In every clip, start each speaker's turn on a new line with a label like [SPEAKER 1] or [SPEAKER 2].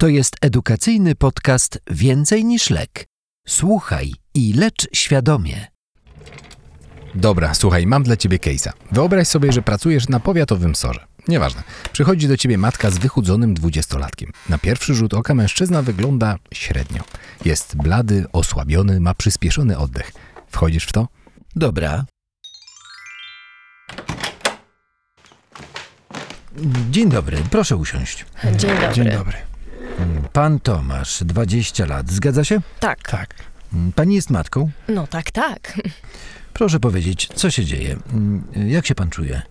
[SPEAKER 1] To jest edukacyjny podcast Więcej niż lek. Słuchaj i lecz świadomie.
[SPEAKER 2] Dobra, słuchaj, mam dla ciebie case'a. Wyobraź sobie, że pracujesz na powiatowym sorze. Nieważne. Przychodzi do ciebie matka z wychudzonym dwudziestolatkiem. Na pierwszy rzut oka mężczyzna wygląda średnio. Jest blady, osłabiony, ma przyspieszony oddech. Wchodzisz w to?
[SPEAKER 1] Dobra. Dzień dobry, proszę usiąść.
[SPEAKER 3] Dzień dobry.
[SPEAKER 4] Dzień dobry.
[SPEAKER 1] Pan Tomasz, 20 lat, zgadza się?
[SPEAKER 3] Tak.
[SPEAKER 4] Tak.
[SPEAKER 1] Pani jest matką?
[SPEAKER 3] No tak, tak.
[SPEAKER 1] Proszę powiedzieć, co się dzieje? Jak się pan czuje?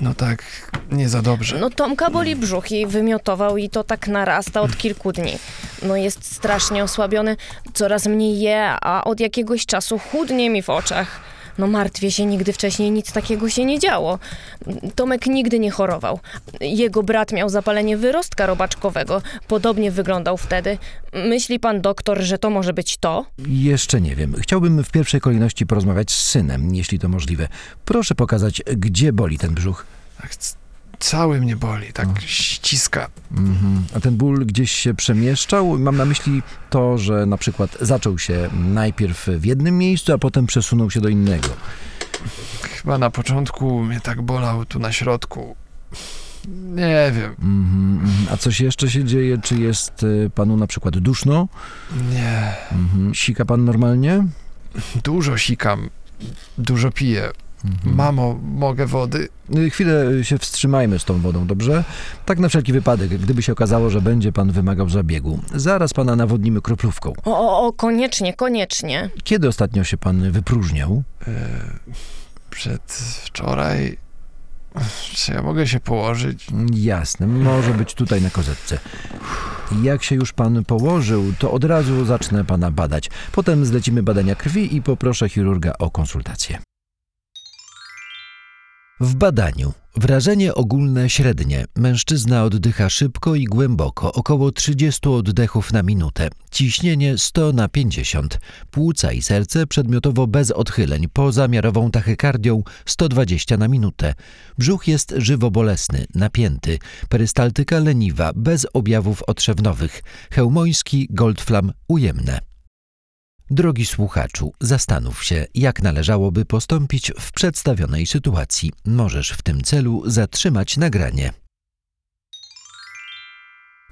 [SPEAKER 4] No tak, nie za dobrze.
[SPEAKER 3] No Tomka boli brzuch i wymiotował i to tak narasta od kilku dni. No jest strasznie osłabiony, coraz mniej je, a od jakiegoś czasu chudnie mi w oczach. No martwię się, nigdy wcześniej nic takiego się nie działo. Tomek nigdy nie chorował. Jego brat miał zapalenie wyrostka robaczkowego. Podobnie wyglądał wtedy. Myśli pan doktor, że to może być to?
[SPEAKER 1] Jeszcze nie wiem. Chciałbym w pierwszej kolejności porozmawiać z synem, jeśli to możliwe. Proszę pokazać, gdzie boli ten brzuch.
[SPEAKER 4] C- cały mnie boli, tak ściska.
[SPEAKER 1] Mhm. A ten ból gdzieś się przemieszczał? Mam na myśli to, że na przykład zaczął się najpierw w jednym miejscu, a potem przesunął się do innego.
[SPEAKER 4] Chyba na początku mnie tak bolał tu na środku. Nie wiem,
[SPEAKER 1] Mhm, mhm. A coś jeszcze się dzieje? Czy jest y, panu na przykład duszno?
[SPEAKER 4] nie.
[SPEAKER 1] Mhm. Sika pan normalnie?
[SPEAKER 4] Dużo sikam, dużo piję.
[SPEAKER 1] Mhm.
[SPEAKER 4] Mamo, mogę wody?
[SPEAKER 1] Y, Chwilę się wstrzymajmy z tą wodą, dobrze? Tak na wszelki wypadek, gdyby się okazało, że będzie pan wymagał zabiegu. Zaraz pana nawodnimy kroplówką.
[SPEAKER 3] O, o, o koniecznie, koniecznie.
[SPEAKER 1] Kiedy ostatnio się pan wypróżniał?
[SPEAKER 4] E, przedwczoraj. Czy ja mogę się położyć?
[SPEAKER 1] Jasne, może być tutaj na kozetce. Jak się już pan położył, to od razu zacznę pana badać. Potem zlecimy badania krwi i poproszę chirurga o konsultację. W badaniu. Wrażenie ogólne średnie. Mężczyzna oddycha szybko i głęboko, około 30 oddechów na minutę. Ciśnienie 100 na 50. Płuca i serce przedmiotowo bez odchyleń, poza miarową tachykardią 120 na minutę. Brzuch jest żywo bolesny, napięty. Perystaltyka leniwa, bez objawów otrzewnowych. Chełmoński, Goldflam ujemne. Drogi słuchaczu, zastanów się, jak należałoby postąpić w przedstawionej sytuacji. Możesz w tym celu zatrzymać nagranie.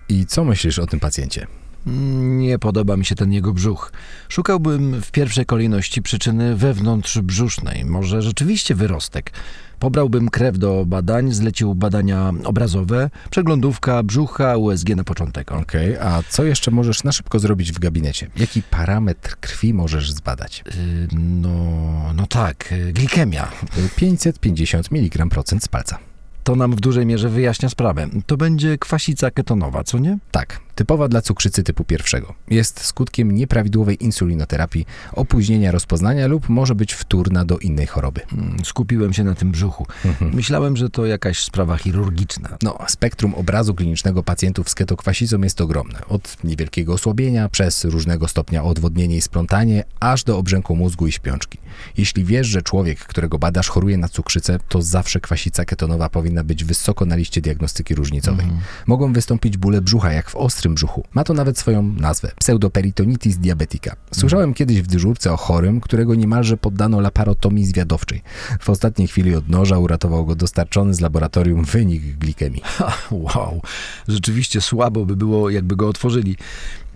[SPEAKER 2] I co myślisz o tym pacjencie?
[SPEAKER 1] Nie podoba mi się ten jego brzuch. Szukałbym w pierwszej kolejności przyczyny wewnątrzbrzusznej, może rzeczywiście wyrostek. Pobrałbym krew do badań, zlecił badania obrazowe, przeglądówka brzucha, USG na początek.
[SPEAKER 2] Okej, a co jeszcze możesz na szybko zrobić w gabinecie? Jaki parametr krwi możesz zbadać?
[SPEAKER 1] Y, No, no tak, y, glikemia.
[SPEAKER 2] Y, 550 mg procent z palca.
[SPEAKER 1] To nam w dużej mierze wyjaśnia sprawę. To będzie kwasica ketonowa, co nie?
[SPEAKER 2] Tak, typowa dla cukrzycy typu pierwszego. Jest skutkiem nieprawidłowej insulinoterapii, opóźnienia rozpoznania lub może być wtórna do innej choroby.
[SPEAKER 1] Mm, Skupiłem się na tym brzuchu. Myślałem, że to jakaś sprawa chirurgiczna.
[SPEAKER 2] No, spektrum obrazu klinicznego pacjentów z ketokwasicą jest ogromne. Od niewielkiego osłabienia, przez różnego stopnia odwodnienie i splątanie, aż do obrzęku mózgu i śpiączki. Jeśli wiesz, że człowiek, którego badasz, choruje na cukrzycę, to zawsze kwasica ketonowa powinna być wysoko na liście diagnostyki różnicowej. Mogą wystąpić bóle brzucha, jak w ostrym brzuchu. Ma to nawet swoją nazwę pseudoperitonitis diabetica. Słyszałem kiedyś w dyżurce o chorym, którego niemalże poddano laparotomii zwiadowczej. W ostatniej chwili od noża uratował go dostarczony z laboratorium wynik glikemii.
[SPEAKER 1] Wow, rzeczywiście słabo by było, jakby go otworzyli.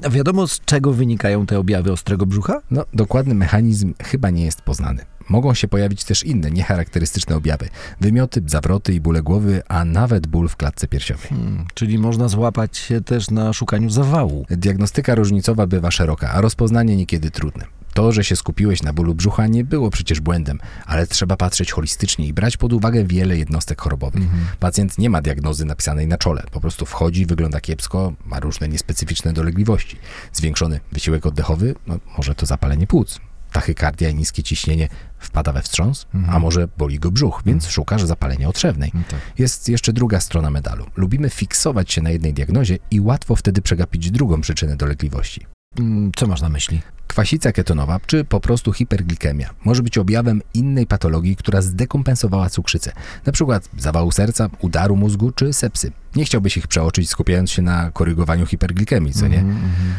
[SPEAKER 1] A wiadomo, z czego wynikają te objawy ostrego brzucha?
[SPEAKER 2] No, dokładny mechanizm chyba nie jest poznany. Mogą się pojawić też inne, niecharakterystyczne objawy. Wymioty, zawroty i bóle głowy, a nawet ból w klatce piersiowej.
[SPEAKER 1] Hmm, czyli można złapać się też na szukaniu zawału.
[SPEAKER 2] Diagnostyka różnicowa bywa szeroka, a rozpoznanie niekiedy trudne. To, że się skupiłeś na bólu brzucha nie było przecież błędem, ale trzeba patrzeć holistycznie i brać pod uwagę wiele jednostek chorobowych. Pacjent nie ma diagnozy napisanej na czole, po prostu wchodzi, wygląda kiepsko, ma różne niespecyficzne dolegliwości. Zwiększony wysiłek oddechowy, no, może to zapalenie płuc. Tachykardia i niskie ciśnienie wpada we wstrząs, a może boli go brzuch, więc szukasz zapalenia otrzewnej.
[SPEAKER 1] tak.
[SPEAKER 2] Jest jeszcze druga strona medalu. Lubimy fiksować się na jednej diagnozie i łatwo wtedy przegapić drugą przyczynę dolegliwości.
[SPEAKER 1] Mm, Co masz na myśli?
[SPEAKER 2] Kwasica ketonowa, czy po prostu hiperglikemia, może być objawem innej patologii, która zdekompensowała cukrzycę, na przykład zawału serca, udaru mózgu czy sepsy. Nie chciałbyś ich przeoczyć, skupiając się na korygowaniu hiperglikemii, co nie?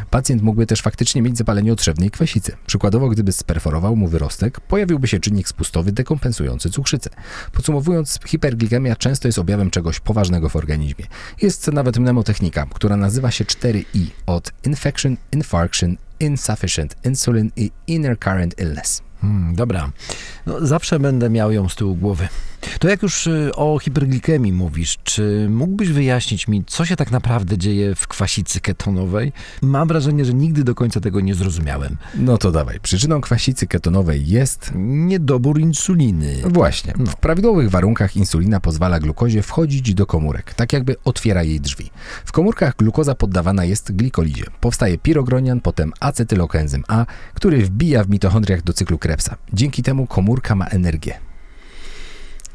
[SPEAKER 2] Pacjent mógłby też faktycznie mieć zapalenie otrzewnej kwasicy. Przykładowo, gdyby sperforował mu wyrostek, pojawiłby się czynnik spustowy dekompensujący cukrzycę. Podsumowując, hiperglikemia często jest objawem czegoś poważnego w organizmie. Jest nawet mnemotechnika, która nazywa się 4I od infection, infarction, insufficient insulin i inner current illness.
[SPEAKER 1] Hmm, dobra. No, zawsze będę miał ją z tyłu głowy. To jak już y, o hiperglikemii mówisz, czy mógłbyś wyjaśnić mi, co się tak naprawdę dzieje w kwasicy ketonowej? Mam wrażenie, że nigdy do końca tego nie zrozumiałem.
[SPEAKER 2] No to dawaj. Przyczyną kwasicy ketonowej jest
[SPEAKER 1] Niedobór insuliny.
[SPEAKER 2] Właśnie.
[SPEAKER 1] No.
[SPEAKER 2] W prawidłowych warunkach insulina pozwala glukozie wchodzić do komórek, tak jakby otwiera jej drzwi. W komórkach glukoza poddawana jest glikolizie. Powstaje pirogronian, potem acetylokenzym A, który wbija w mitochondriach do cyklu Krebsa. Dzięki temu komórka ma energię.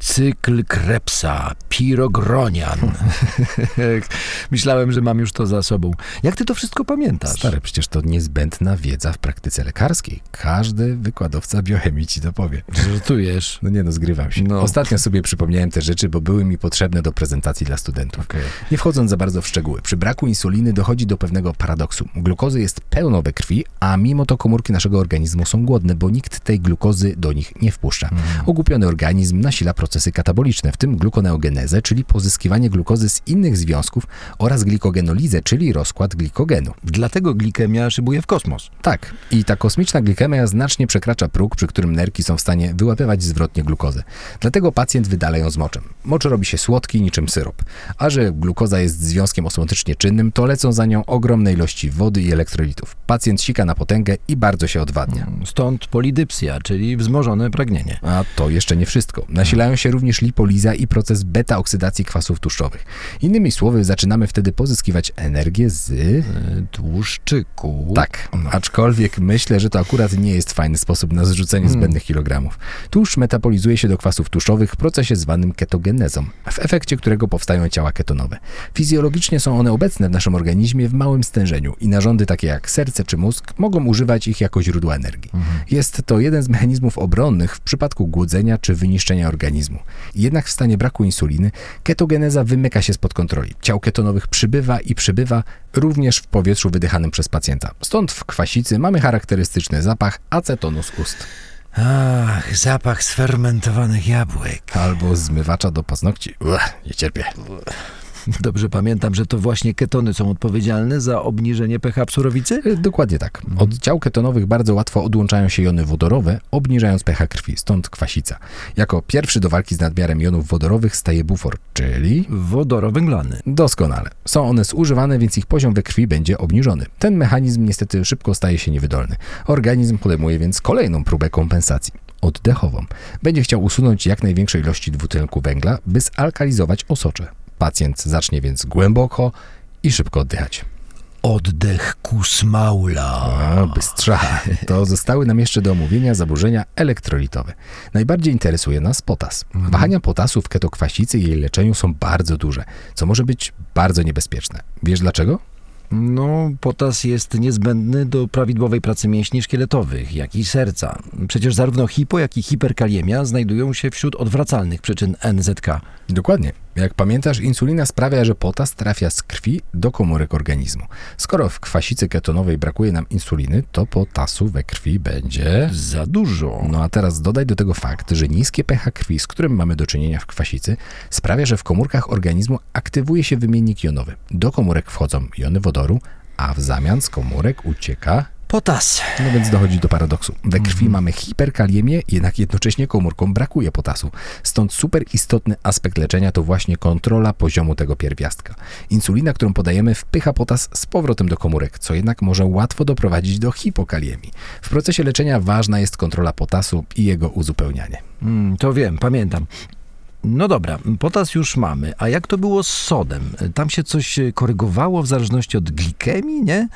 [SPEAKER 1] Cykl Krebsa, pirogronian. Myślałem, że mam już to za sobą. Jak ty to wszystko pamiętasz?
[SPEAKER 2] Stary, przecież to niezbędna wiedza w praktyce lekarskiej. Każdy wykładowca biochemii ci to powie.
[SPEAKER 1] Żartujesz.
[SPEAKER 2] No nie no, zgrywam się.
[SPEAKER 1] No.
[SPEAKER 2] Ostatnio sobie przypomniałem te rzeczy, bo były mi potrzebne do prezentacji dla studentów.
[SPEAKER 1] Okej.
[SPEAKER 2] Nie wchodząc za bardzo w szczegóły, przy braku insuliny dochodzi do pewnego paradoksu. Glukozy jest pełno we krwi, a mimo to komórki naszego organizmu są głodne, bo nikt tej glukozy do nich nie wpuszcza. Ogłupiony organizm nasila procesy kataboliczne, w tym glukoneogenezę, czyli pozyskiwanie glukozy z innych związków oraz glikogenolizę, czyli rozkład glikogenu.
[SPEAKER 1] Dlatego glikemia szybuje w kosmos.
[SPEAKER 2] Tak, i ta kosmiczna glikemia znacznie przekracza próg, przy którym nerki są w stanie wyłapywać zwrotnie glukozę. Dlatego pacjent wydala ją z moczem. Mocz robi się słodki niczym syrop. A że glukoza jest związkiem osmotycznie czynnym, to lecą za nią ogromne ilości wody i elektrolitów. Pacjent sika na potęgę i bardzo się odwadnia.
[SPEAKER 1] Stąd polidypsja, czyli wzmożone pragnienie.
[SPEAKER 2] A to jeszcze nie wszystko. Nasilają się również lipoliza i proces beta-oksydacji kwasów tłuszczowych. Innymi słowy, zaczynamy wtedy pozyskiwać energię z...
[SPEAKER 1] Tłuszczyku.
[SPEAKER 2] Tak, aczkolwiek myślę, że to akurat nie jest fajny sposób na zrzucenie zbędnych kilogramów. Tłuszcz metabolizuje się do kwasów tłuszczowych w procesie zwanym ketogenezą, w efekcie którego powstają ciała ketonowe. Fizjologicznie są one obecne w naszym organizmie w małym stężeniu i narządy takie jak serce czy mózg mogą używać ich jako źródła energii. Jest to jeden z mechanizmów obronnych w przypadku głodzenia czy wyniszczenia organizmu. Jednak w stanie braku insuliny ketogeneza wymyka się spod kontroli. Ciał ketonowych przybywa i przybywa również w powietrzu wydychanym przez pacjenta. Stąd w kwasicy mamy charakterystyczny zapach acetonu z ust
[SPEAKER 1] Ach, zapach sfermentowanych jabłek.
[SPEAKER 2] albo zmywacza do paznokci. Uch, nie cierpię.
[SPEAKER 1] Dobrze pamiętam, że to właśnie ketony są odpowiedzialne za obniżenie pH surowicy?
[SPEAKER 2] Y, Dokładnie tak. Od ciał ketonowych bardzo łatwo odłączają się jony wodorowe, obniżając pH krwi, stąd kwasica. Jako pierwszy do walki z nadmiarem jonów wodorowych staje bufor, czyli
[SPEAKER 1] Wodorowęglany.
[SPEAKER 2] Doskonale. Są one zużywane, więc ich poziom we krwi będzie obniżony. Ten mechanizm niestety szybko staje się niewydolny. Organizm podejmuje więc kolejną próbę kompensacji. Oddechową. Będzie chciał usunąć jak największe ilości dwutlenku węgla, by zalkalizować osocze. Pacjent zacznie więc głęboko i szybko oddychać.
[SPEAKER 1] Oddech kusmaula.
[SPEAKER 2] A, bystrza. To zostały nam jeszcze do omówienia zaburzenia elektrolitowe. Najbardziej interesuje nas potas. Wahania potasu w ketokwasicy i jej leczeniu są bardzo duże, co może być bardzo niebezpieczne. Wiesz dlaczego?
[SPEAKER 1] No, potas jest niezbędny do prawidłowej pracy mięśni szkieletowych, jak i serca. Przecież zarówno hipo, jak i hiperkaliemia znajdują się wśród odwracalnych przyczyn NZK.
[SPEAKER 2] Dokładnie. Jak pamiętasz, insulina sprawia, że potas trafia z krwi do komórek organizmu. Skoro w kwasicy ketonowej brakuje nam insuliny, to potasu we krwi będzie...
[SPEAKER 1] Za dużo.
[SPEAKER 2] No a teraz dodaj do tego fakt, że niskie pH krwi, z którym mamy do czynienia w kwasicy, sprawia, że w komórkach organizmu aktywuje się wymiennik jonowy. Do komórek wchodzą jony wodoru, a w zamian z komórek ucieka
[SPEAKER 1] Potas.
[SPEAKER 2] no więc dochodzi do paradoksu. We krwi mamy hiperkaliemię, jednak jednocześnie komórkom brakuje potasu. Stąd super istotny aspekt leczenia to właśnie kontrola poziomu tego pierwiastka. Insulina, którą podajemy, wpycha potas z powrotem do komórek, co jednak może łatwo doprowadzić do hipokaliemii. W procesie leczenia ważna jest kontrola potasu i jego uzupełnianie.
[SPEAKER 1] Mm, to wiem, pamiętam. No dobra, potas już mamy. A jak to było z sodem? Tam się coś e, korygowało w zależności od glikemii, nie?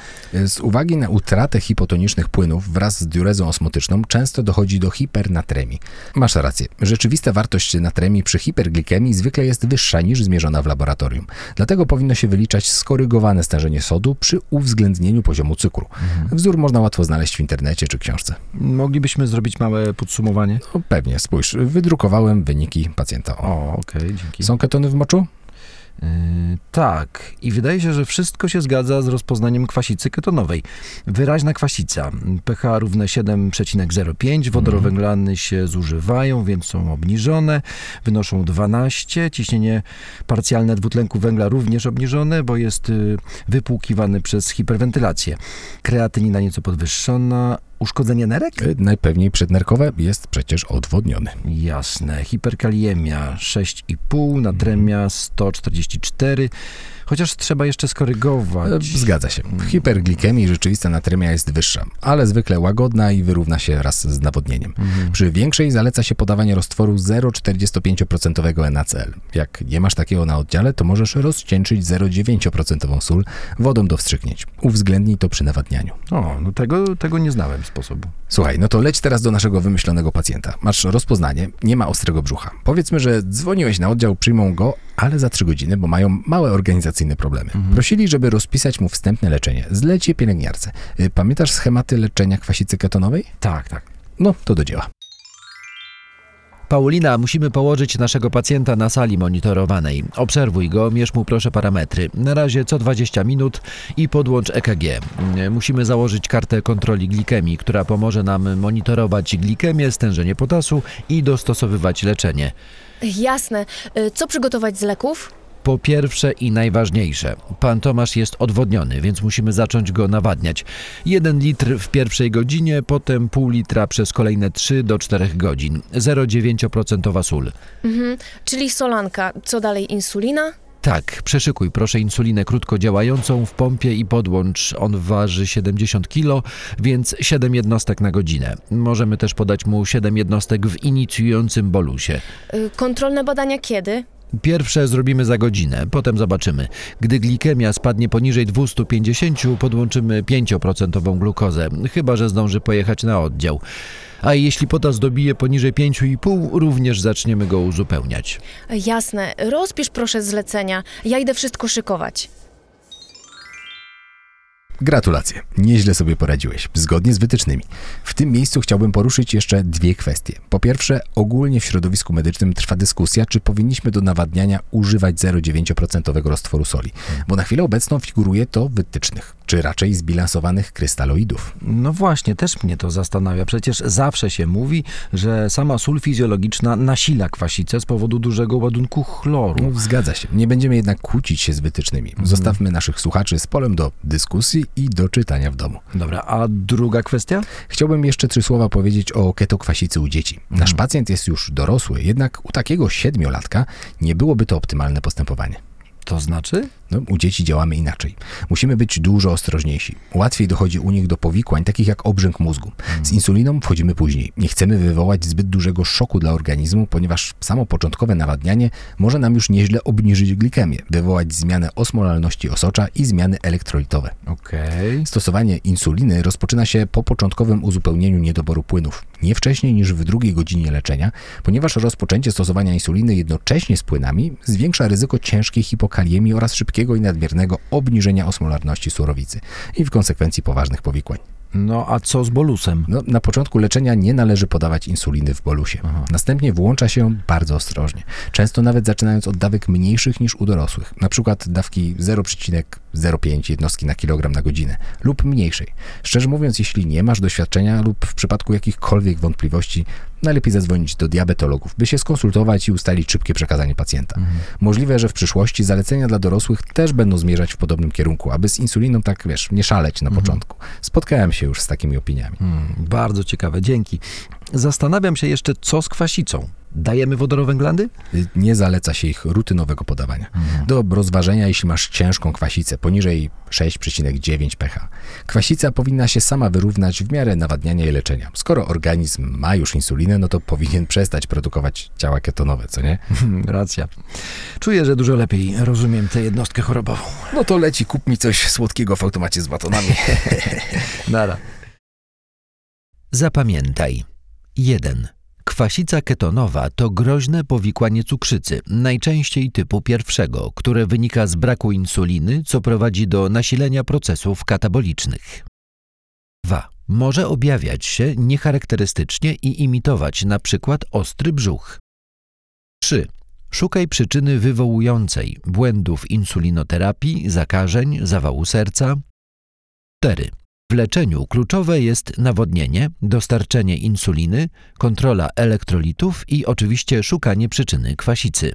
[SPEAKER 2] Z uwagi na utratę hipotonicznych płynów wraz z diurezą osmotyczną często dochodzi do hipernatremii. Masz rację. Rzeczywista wartość natremii przy hiperglikemii zwykle jest wyższa niż zmierzona w laboratorium. Dlatego powinno się wyliczać skorygowane stężenie sodu przy uwzględnieniu poziomu cukru. Wzór można łatwo znaleźć w internecie czy książce.
[SPEAKER 1] Moglibyśmy zrobić małe podsumowanie?
[SPEAKER 2] No, pewnie, spójrz, wydrukowałem wyniki pacjenta. O.
[SPEAKER 1] O, okej, dzięki.
[SPEAKER 2] Są ketony w moczu?
[SPEAKER 1] Yy, tak, i wydaje się, że wszystko się zgadza z rozpoznaniem kwasicy ketonowej. Wyraźna kwasica, pH równe 7,05, wodorowęglany się zużywają, więc są obniżone, wynoszą 12, ciśnienie parcjalne dwutlenku węgla również obniżone, bo jest y, wypłukiwany przez hiperwentylację. Kreatynina nieco podwyższona, uszkodzenie nerek?
[SPEAKER 2] Y, Najpewniej przednerkowe jest przecież odwodniony.
[SPEAKER 1] Jasne. Hiperkaliemia 6,5, natremia 144. Chociaż trzeba jeszcze
[SPEAKER 2] E,
[SPEAKER 1] skorygować.
[SPEAKER 2] Zgadza się. W hiperglikemii rzeczywista natremia jest wyższa, ale zwykle łagodna i wyrówna się raz z nawodnieniem. Przy większej zaleca się podawanie roztworu 0,45% NaCl. Jak nie masz takiego na oddziale, to możesz rozcieńczyć 0,9% sól wodą do wstrzyknięć. Uwzględnij to przy nawadnianiu.
[SPEAKER 1] O, no tego, tego nie znałem sposobu.
[SPEAKER 2] Słuchaj, no to leć teraz do naszego wymyślonego pacjenta. Masz rozpoznanie, nie ma ostrego brzucha. Powiedzmy, że dzwoniłeś na oddział, przyjmą go, ale za 3 godziny, bo mają małe organizacyjne problemy. Prosili, żeby rozpisać mu wstępne leczenie. Zleć je pielęgniarce. Y, Pamiętasz schematy leczenia kwasicy ketonowej?
[SPEAKER 1] Tak, tak.
[SPEAKER 2] No, to do dzieła.
[SPEAKER 1] Paulina, musimy położyć naszego pacjenta na sali monitorowanej. Obserwuj go, mierz mu proszę parametry. Na razie co 20 minut i podłącz EKG. Musimy założyć kartę kontroli glikemii, która pomoże nam monitorować glikemię, stężenie potasu i dostosowywać leczenie.
[SPEAKER 3] Jasne. Y, Co przygotować z leków?
[SPEAKER 1] Po pierwsze i najważniejsze, pan Tomasz jest odwodniony, więc musimy zacząć go nawadniać. Jeden litr w pierwszej godzinie, potem pół litra przez kolejne 3 do 4 godzin. 0,9% sól.
[SPEAKER 3] Mhm. Czyli solanka. Co dalej? Insulina?
[SPEAKER 1] Tak, przeszykuj proszę insulinę krótko działającą w pompie i podłącz. On waży 70 kg, więc 7 jednostek na godzinę. Możemy też podać mu 7 jednostek w inicjującym bolusie.
[SPEAKER 3] Y, Kontrolne badania kiedy?
[SPEAKER 1] Pierwsze zrobimy za godzinę, potem zobaczymy. Gdy glikemia spadnie poniżej 250, podłączymy 5% glukozę, chyba że zdąży pojechać na oddział. A jeśli potas dobije poniżej 5,5, również zaczniemy go uzupełniać.
[SPEAKER 3] Jasne. Rozpisz proszę zlecenia. Ja idę wszystko szykować.
[SPEAKER 2] Gratulacje, nieźle sobie poradziłeś, zgodnie z wytycznymi. W tym miejscu chciałbym poruszyć jeszcze dwie kwestie. Po pierwsze, ogólnie w środowisku medycznym trwa dyskusja, czy powinniśmy do nawadniania używać 0,9% roztworu soli, bo na chwilę obecną figuruje to w wytycznych, czy raczej zbilansowanych krystaloidów.
[SPEAKER 1] No właśnie, też mnie to zastanawia. Przecież zawsze się mówi, że sama sól fizjologiczna nasila kwasicę z powodu dużego ładunku chloru.
[SPEAKER 2] No, zgadza się, nie będziemy jednak kłócić się z wytycznymi. Zostawmy naszych słuchaczy z polem do dyskusji i do czytania w domu.
[SPEAKER 1] Dobra, a druga kwestia?
[SPEAKER 2] Chciałbym jeszcze trzy słowa powiedzieć o ketokwasicy u dzieci. Nasz pacjent jest już dorosły, jednak u takiego siedmiolatka nie byłoby to optymalne postępowanie.
[SPEAKER 1] To znaczy?
[SPEAKER 2] No, u dzieci działamy inaczej. Musimy być dużo ostrożniejsi. Łatwiej dochodzi u nich do powikłań, takich jak obrzęk mózgu. Z insuliną wchodzimy później. Nie chcemy wywołać zbyt dużego szoku dla organizmu, ponieważ samo początkowe nawadnianie może nam już nieźle obniżyć glikemię, wywołać zmianę osmolalności osocza i zmiany elektrolitowe.
[SPEAKER 1] Okej.
[SPEAKER 2] Stosowanie insuliny rozpoczyna się po początkowym uzupełnieniu niedoboru płynów, nie wcześniej niż w drugiej godzinie leczenia, ponieważ rozpoczęcie stosowania insuliny jednocześnie z płynami zwiększa ryzyko ciężkiej hipokaliemii oraz szybkiego i nadmiernego obniżenia osmolarności surowicy i w konsekwencji poważnych powikłań.
[SPEAKER 1] No a co z bolusem?
[SPEAKER 2] No, na początku leczenia nie należy podawać insuliny w bolusie. Następnie włącza się ją bardzo ostrożnie, często nawet zaczynając od dawek mniejszych niż u dorosłych, na przykład dawki 0,05 jednostki na kilogram na godzinę lub mniejszej. Szczerze mówiąc, jeśli nie masz doświadczenia lub w przypadku jakichkolwiek wątpliwości, najlepiej zadzwonić do diabetologów, by się skonsultować i ustalić szybkie przekazanie pacjenta. Możliwe, że w przyszłości zalecenia dla dorosłych też będą zmierzać w podobnym kierunku, aby z insuliną tak, wiesz, nie szaleć na początku. Spotkałem się już z takimi opiniami.
[SPEAKER 1] Hmm, bardzo ciekawe, dzięki. Zastanawiam się jeszcze, co z kwasicą. Dajemy wodorowęglany?
[SPEAKER 2] Y, Nie zaleca się ich rutynowego podawania. Do rozważenia, jeśli masz ciężką kwasicę poniżej 6,9 pH. Kwasica powinna się sama wyrównać w miarę nawadniania i leczenia. Skoro organizm ma już insulinę, no to powinien przestać produkować ciała ketonowe, co nie?
[SPEAKER 1] Racja. Czuję, że dużo lepiej rozumiem tę jednostkę chorobową.
[SPEAKER 2] No to leci, kup mi coś słodkiego w automacie z batonami.
[SPEAKER 1] Nara. Zapamiętaj. 1. Kwasica ketonowa to groźne powikłanie cukrzycy, najczęściej typu pierwszego, które wynika z braku insuliny, co prowadzi do nasilenia procesów katabolicznych. 2. Może objawiać się niecharakterystycznie i imitować przykład ostry brzuch. 3. Szukaj przyczyny wywołującej błędów insulinoterapii, zakażeń, zawału serca. 4. W leczeniu kluczowe jest nawodnienie, dostarczenie insuliny, kontrola elektrolitów i oczywiście szukanie przyczyny kwasicy.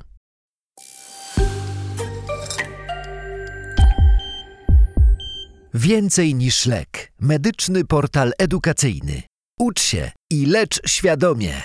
[SPEAKER 1] Więcej niż lek. Medyczny portal edukacyjny. Ucz się i lecz świadomie.